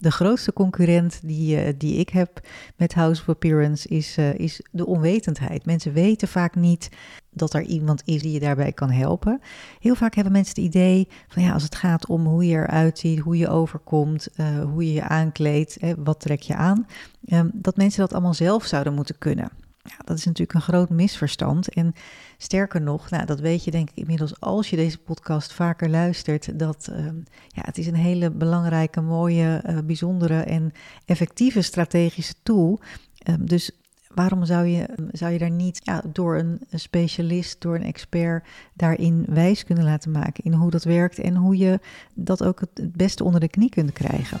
De grootste concurrent die, uh, die ik heb met House of Appearance is, uh, is de onwetendheid. Mensen weten vaak niet dat er iemand is die je daarbij kan helpen. Heel vaak hebben mensen het idee van ja, als het gaat om hoe je eruit ziet, hoe je overkomt, uh, hoe je je aankleedt, wat trek je aan, um, dat mensen dat allemaal zelf zouden moeten kunnen. Ja, dat is natuurlijk een groot misverstand. En sterker nog, nou, dat weet je denk ik inmiddels als je deze podcast vaker luistert, dat uh, ja, het is een hele belangrijke, mooie, uh, bijzondere en effectieve strategische tool. Um, dus waarom zou je, zou je daar niet ja, door een specialist, door een expert daarin wijs kunnen laten maken in hoe dat werkt en hoe je dat ook het beste onder de knie kunt krijgen?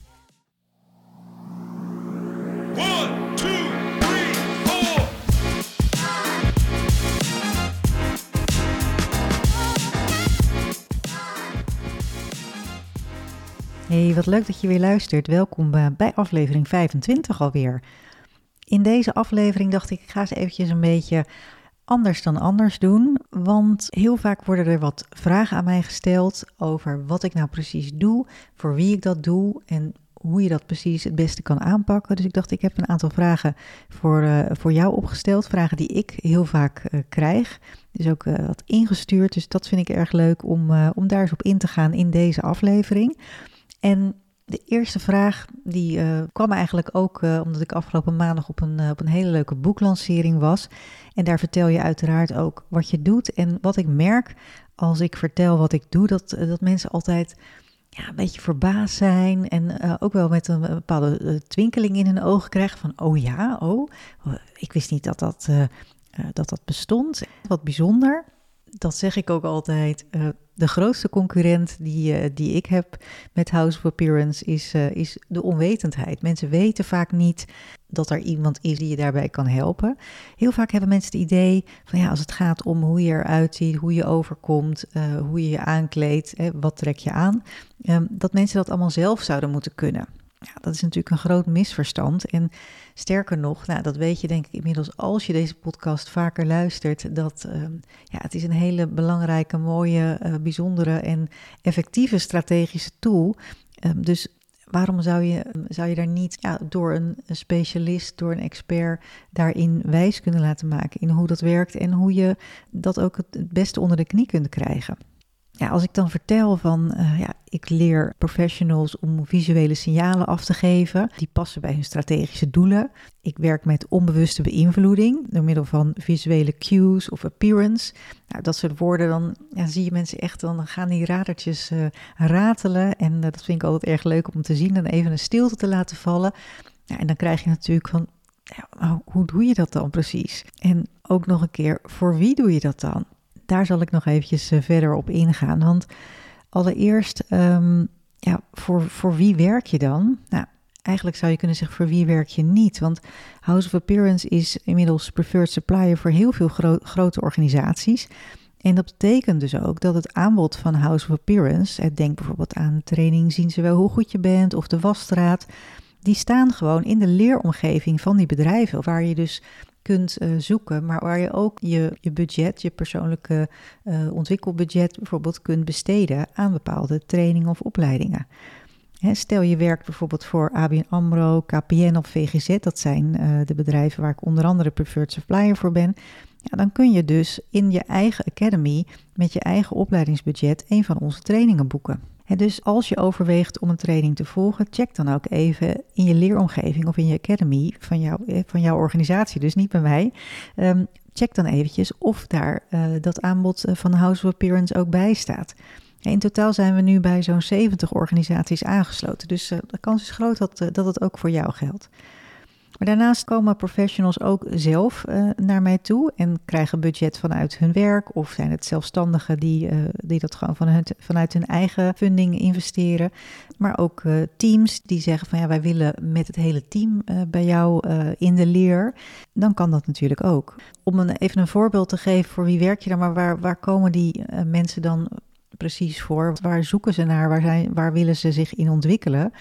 Hey, wat leuk dat je weer luistert. Welkom bij- bij aflevering 25 alweer. In deze aflevering dacht ik, ik ga eens eventjes een beetje anders dan anders doen. Want heel vaak worden er wat vragen aan mij gesteld over wat ik nou precies doe, voor wie ik dat doe en hoe je dat precies het beste kan aanpakken. Dus ik dacht, ik heb een aantal vragen voor, eh, voor jou opgesteld. Vragen die ik heel vaak eh, krijg. Dus ook eh, wat ingestuurd. Dus dat vind ik erg leuk om, eh, om daar eens op in te gaan in deze aflevering. En de eerste vraag die eh, kwam eigenlijk ook eh, omdat ik afgelopen maandag op een, eh, op een hele leuke boeklancering was. En daar vertel je uiteraard ook wat je doet. En wat ik merk als ik vertel wat ik doe, dat, dat mensen altijd ja, een beetje verbaasd zijn. En ook wel met een, bepaalde twinkeling in hun ogen krijgen van, oh ja, oh, ik wist niet dat dat, dat, dat bestond. Wat bijzonder. Dat zeg ik ook altijd. De grootste concurrent die, eh, die ik heb met House of Appearance is, eh, is de onwetendheid. Mensen weten vaak niet dat er iemand is die je daarbij kan helpen. Heel vaak hebben mensen het idee van ja, als het gaat om hoe je eruit ziet, hoe je overkomt, eh, hoe je je aankleedt, wat trek je aan, ehm, dat mensen dat allemaal zelf zouden moeten kunnen. Ja, dat is natuurlijk een groot misverstand. En sterker nog, nou, dat weet je denk ik inmiddels als je deze podcast vaker luistert, dat ehm, ja, het is een hele belangrijke, mooie, eh, bijzondere en effectieve strategische tool. Ehm, dus waarom zou je, zou je daar niet ja, door een specialist, door een expert daarin wijs kunnen laten maken in hoe dat werkt en hoe je dat ook het beste onder de knie kunt krijgen? Ja, als ik dan vertel van, eh, ja, ik leer professionals om visuele signalen af te geven, die passen bij hun strategische doelen. Ik werk met onbewuste beïnvloeding door middel van visuele cues of appearance. Nou, dat soort woorden, dan ja, zie je mensen echt, dan gaan die radertjes eh, ratelen. En eh, dat vind ik altijd erg leuk om te zien en even een stilte te laten vallen. Ja, en dan krijg je natuurlijk van, ja, hoe doe je dat dan precies? En ook nog een keer, voor wie doe je dat dan? Daar zal ik nog eventjes eh, verder op ingaan. Want allereerst, ehm, ja, voor, voor wie werk je dan? Nou, eigenlijk zou je kunnen zeggen, voor wie werk je niet? Want House of Appearance is inmiddels preferred supplier voor heel veel gro- grote organisaties. En dat betekent dus ook dat het aanbod van House of Appearance, eh, denk bijvoorbeeld aan training zien ze wel hoe goed je bent of de wasstraat, die staan gewoon in de leeromgeving van die bedrijven, waar je dus kunt uh, zoeken, maar waar je ook je, je budget, je persoonlijke uh, ontwikkelbudget bijvoorbeeld kunt besteden aan bepaalde trainingen of opleidingen. Stel je werkt bijvoorbeeld voor ABN AMRO, KPN of VGZ, dat zijn uh, de bedrijven waar ik onder andere preferred supplier voor ben. Ja, dan kun je dus in je eigen academy met je eigen opleidingsbudget een van onze trainingen boeken. Dus als je overweegt om een training te volgen, check dan ook even in je leeromgeving of in je academy van, jou, van jouw organisatie, dus niet bij mij. Um, check dan eventjes of daar uh, dat aanbod van House of Appearance ook bij staat. In totaal zijn we nu bij zo'n 70 organisaties aangesloten, dus de kans is groot dat, dat het ook voor jou geldt. Maar daarnaast komen professionals ook zelf uh, naar mij toe en krijgen budget vanuit hun werk. Of zijn het zelfstandigen die, uh, die dat gewoon vanuit, vanuit hun eigen funding investeren. Maar ook uh, teams die zeggen van ja, wij willen met het hele team bij jou in de leer. Dan kan dat natuurlijk ook. Om even een voorbeeld te geven voor wie werk je dan, maar waar, waar komen die mensen dan precies voor? Waar zoeken ze naar? Waar, zijn, waar willen ze zich in ontwikkelen?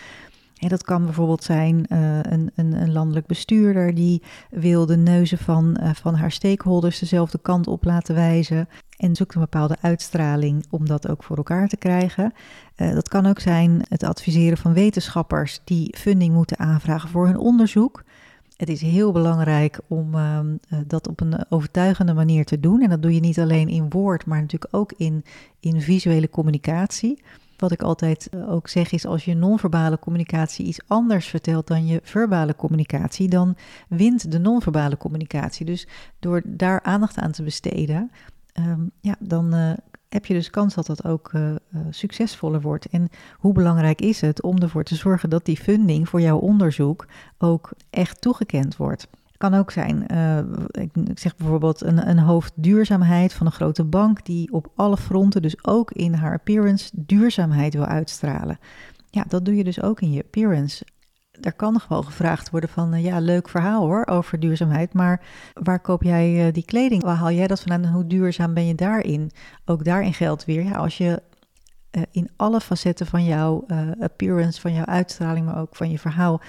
Dat kan bijvoorbeeld zijn uh, een, een, een, landelijk bestuurder die wil de neuzen van, uh, van haar stakeholders dezelfde kant op laten wijzen en zoekt een bepaalde uitstraling om dat ook voor elkaar te krijgen. Uh, dat kan ook zijn het adviseren van wetenschappers die funding moeten aanvragen voor hun onderzoek. Het is heel belangrijk om ehm, dat op een overtuigende manier te doen. En dat doe je niet alleen in woord, maar natuurlijk ook in, in visuele communicatie. Wat ik altijd eh, ook zeg is, als je non-verbale communicatie iets anders vertelt dan je verbale communicatie, dan wint de non-verbale communicatie. Dus door daar aandacht aan te besteden, ehm, ja, dan uh, heb je dus kans dat dat ook uh, succesvoller wordt. En hoe belangrijk is het om ervoor te zorgen dat die funding voor jouw onderzoek ook echt toegekend wordt? Kan ook zijn, uh, ik, zeg bijvoorbeeld een, een hoofd duurzaamheid van een grote bank die op alle fronten, dus ook in haar appearance, duurzaamheid wil uitstralen. Ja, dat doe je dus ook in je appearance. Daar kan gewoon gevraagd worden van, uh, ja, leuk verhaal hoor over duurzaamheid, maar waar koop jij uh, die kleding? Waar haal jij dat vandaan en hoe duurzaam ben je daarin? Ook daarin geldt weer, ja, als je in alle facetten van jouw appearance, van jouw uitstraling, maar ook van je verhaal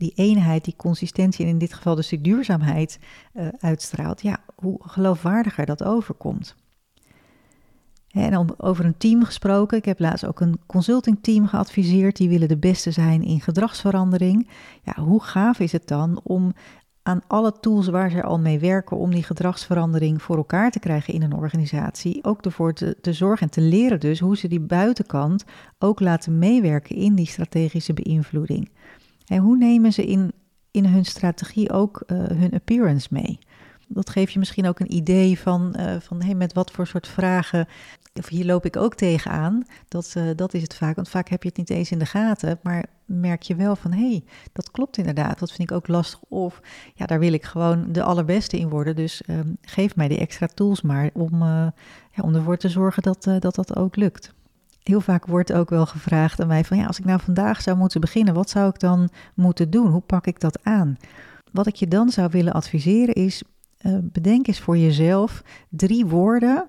die eenheid, die consistentie en in dit geval dus die duurzaamheid uh, uitstraalt, ja, hoe geloofwaardiger dat overkomt. En om, over een team gesproken, ik heb laatst ook een consultingteam geadviseerd, die willen de beste zijn in gedragsverandering. Ja, hoe gaaf is het dan om aan alle tools waar ze al mee werken om die gedragsverandering voor elkaar te krijgen in een organisatie, ook ervoor te, te zorgen en te leren dus hoe ze die buitenkant ook laten meewerken in die strategische beïnvloeding. En hoe nemen ze in, in hun strategie ook uh, hun appearance mee? Dat geeft je misschien ook een idee van, uh, van hey, met wat voor soort vragen. Of hier loop ik ook tegenaan. Dat, uh, dat is het vaak. Want vaak heb je het niet eens in de gaten. Maar merk je wel van hé, hey, dat klopt inderdaad. Dat vind ik ook lastig. Of ja, daar wil ik gewoon de allerbeste in worden. Dus uh, geef mij die extra tools maar om, ja, om ervoor te zorgen dat, dat dat ook lukt heel vaak wordt ook wel gevraagd aan mij van ja, als ik nou vandaag zou moeten beginnen, wat zou ik dan moeten doen? Hoe pak ik dat aan? Wat ik je dan zou willen adviseren is, uh, bedenk eens voor jezelf drie woorden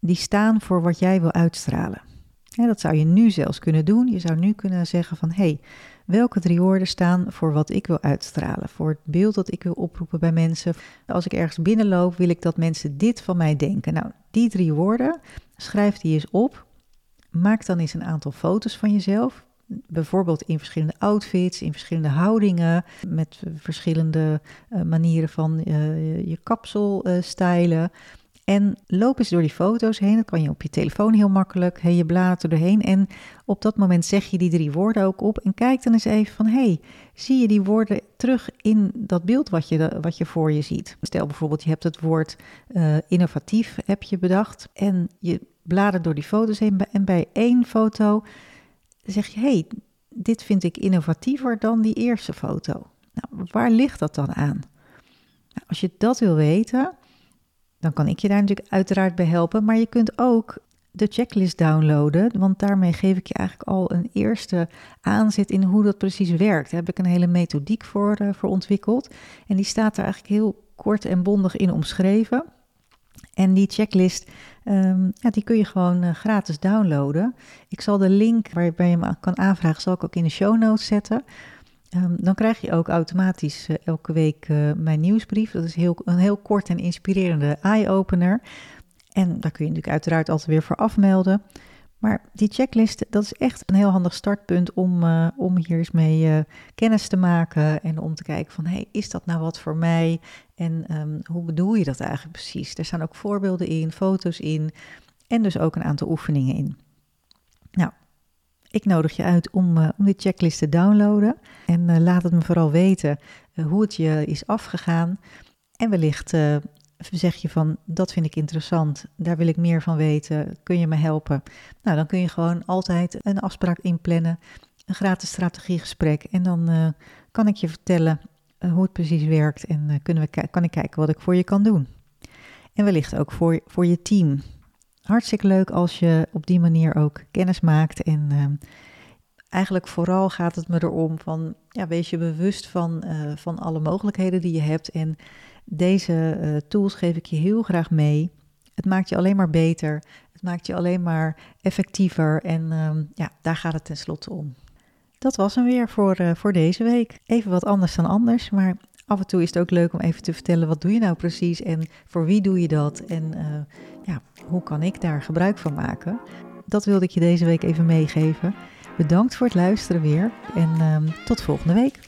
die staan voor wat jij wil uitstralen. Ja, dat zou je nu zelfs kunnen doen. Je zou nu kunnen zeggen van hé, hey, welke drie woorden staan voor wat ik wil uitstralen, voor het beeld dat ik wil oproepen bij mensen. Als ik ergens binnenloop, wil ik dat mensen dit van mij denken. Nou, die drie woorden, schrijf die eens op Maak dan eens een aantal foto's van jezelf. Bijvoorbeeld in verschillende outfits, in verschillende houdingen, met verschillende uh, manieren van uh, je kapsel uh, stylen. En loop eens door die foto's heen. Dat kan je op je telefoon heel makkelijk. Je bladert er doorheen. En op dat moment zeg je die drie woorden ook op. En kijk dan eens even van: hey, zie je die woorden terug in dat beeld wat je, wat je voor je ziet? Stel bijvoorbeeld, je hebt het woord innovatief heb je bedacht. En je bladert door die foto's heen. En bij één foto zeg je: hey, dit vind ik innovatiever dan die eerste foto. Nou, waar ligt dat dan aan? Nou, als je dat wil weten dan kan ik je daar natuurlijk uiteraard bij helpen. Maar je kunt ook de checklist downloaden, want daarmee geef ik je eigenlijk al een eerste aanzet in hoe dat precies werkt. Daar heb ik een hele methodiek voor, uh, voor ontwikkeld. En die staat er eigenlijk heel kort en bondig in omschreven. En die checklist, um, ja, die kun je gewoon uh, gratis downloaden. Ik zal de link waarbij je hem kan aanvragen, zal ik ook in de show notes zetten. Um, dan krijg je ook automatisch uh, elke week uh, mijn nieuwsbrief. Dat is heel, een heel kort en inspirerende eye-opener. En daar kun je natuurlijk uiteraard altijd weer voor afmelden. Maar die checklist, dat is echt een heel handig startpunt om, uh, om hier eens mee kennis te maken. En om te kijken van, hey, is dat nou wat voor mij? En um, hoe bedoel je dat eigenlijk precies? Er staan ook voorbeelden in, foto's in en dus ook een aantal oefeningen in. Nou, ik nodig je uit om, uh, om dit checklist te downloaden. En laat het me vooral weten hoe het je is afgegaan. En wellicht zeg je van, dat vind ik interessant, daar wil ik meer van weten, kun je me helpen? Nou, dan kun je gewoon altijd een afspraak inplannen, een gratis strategiegesprek. En dan kan ik je vertellen eh, hoe het precies werkt en eh, kunnen we, kan ik kijken wat ik voor je kan doen. En wellicht ook voor, voor je team. Hartstikke leuk als je op die manier ook kennis maakt. En ehm, eigenlijk vooral gaat het me erom van, ja, wees je bewust van, eh, van alle mogelijkheden die je hebt. En deze eh, tools geef ik je heel graag mee. Het maakt je alleen maar beter. Het maakt je alleen maar effectiever. En ehm, ja, daar gaat het tenslotte om. Dat was hem weer voor, eh, voor deze week. Even wat anders dan anders, maar af en toe is het ook leuk om even te vertellen wat doe je nou precies en voor wie doe je dat en eh, ja, hoe kan ik daar gebruik van maken. Dat wilde ik je deze week even meegeven. Bedankt voor het luisteren weer en ehm, tot volgende week.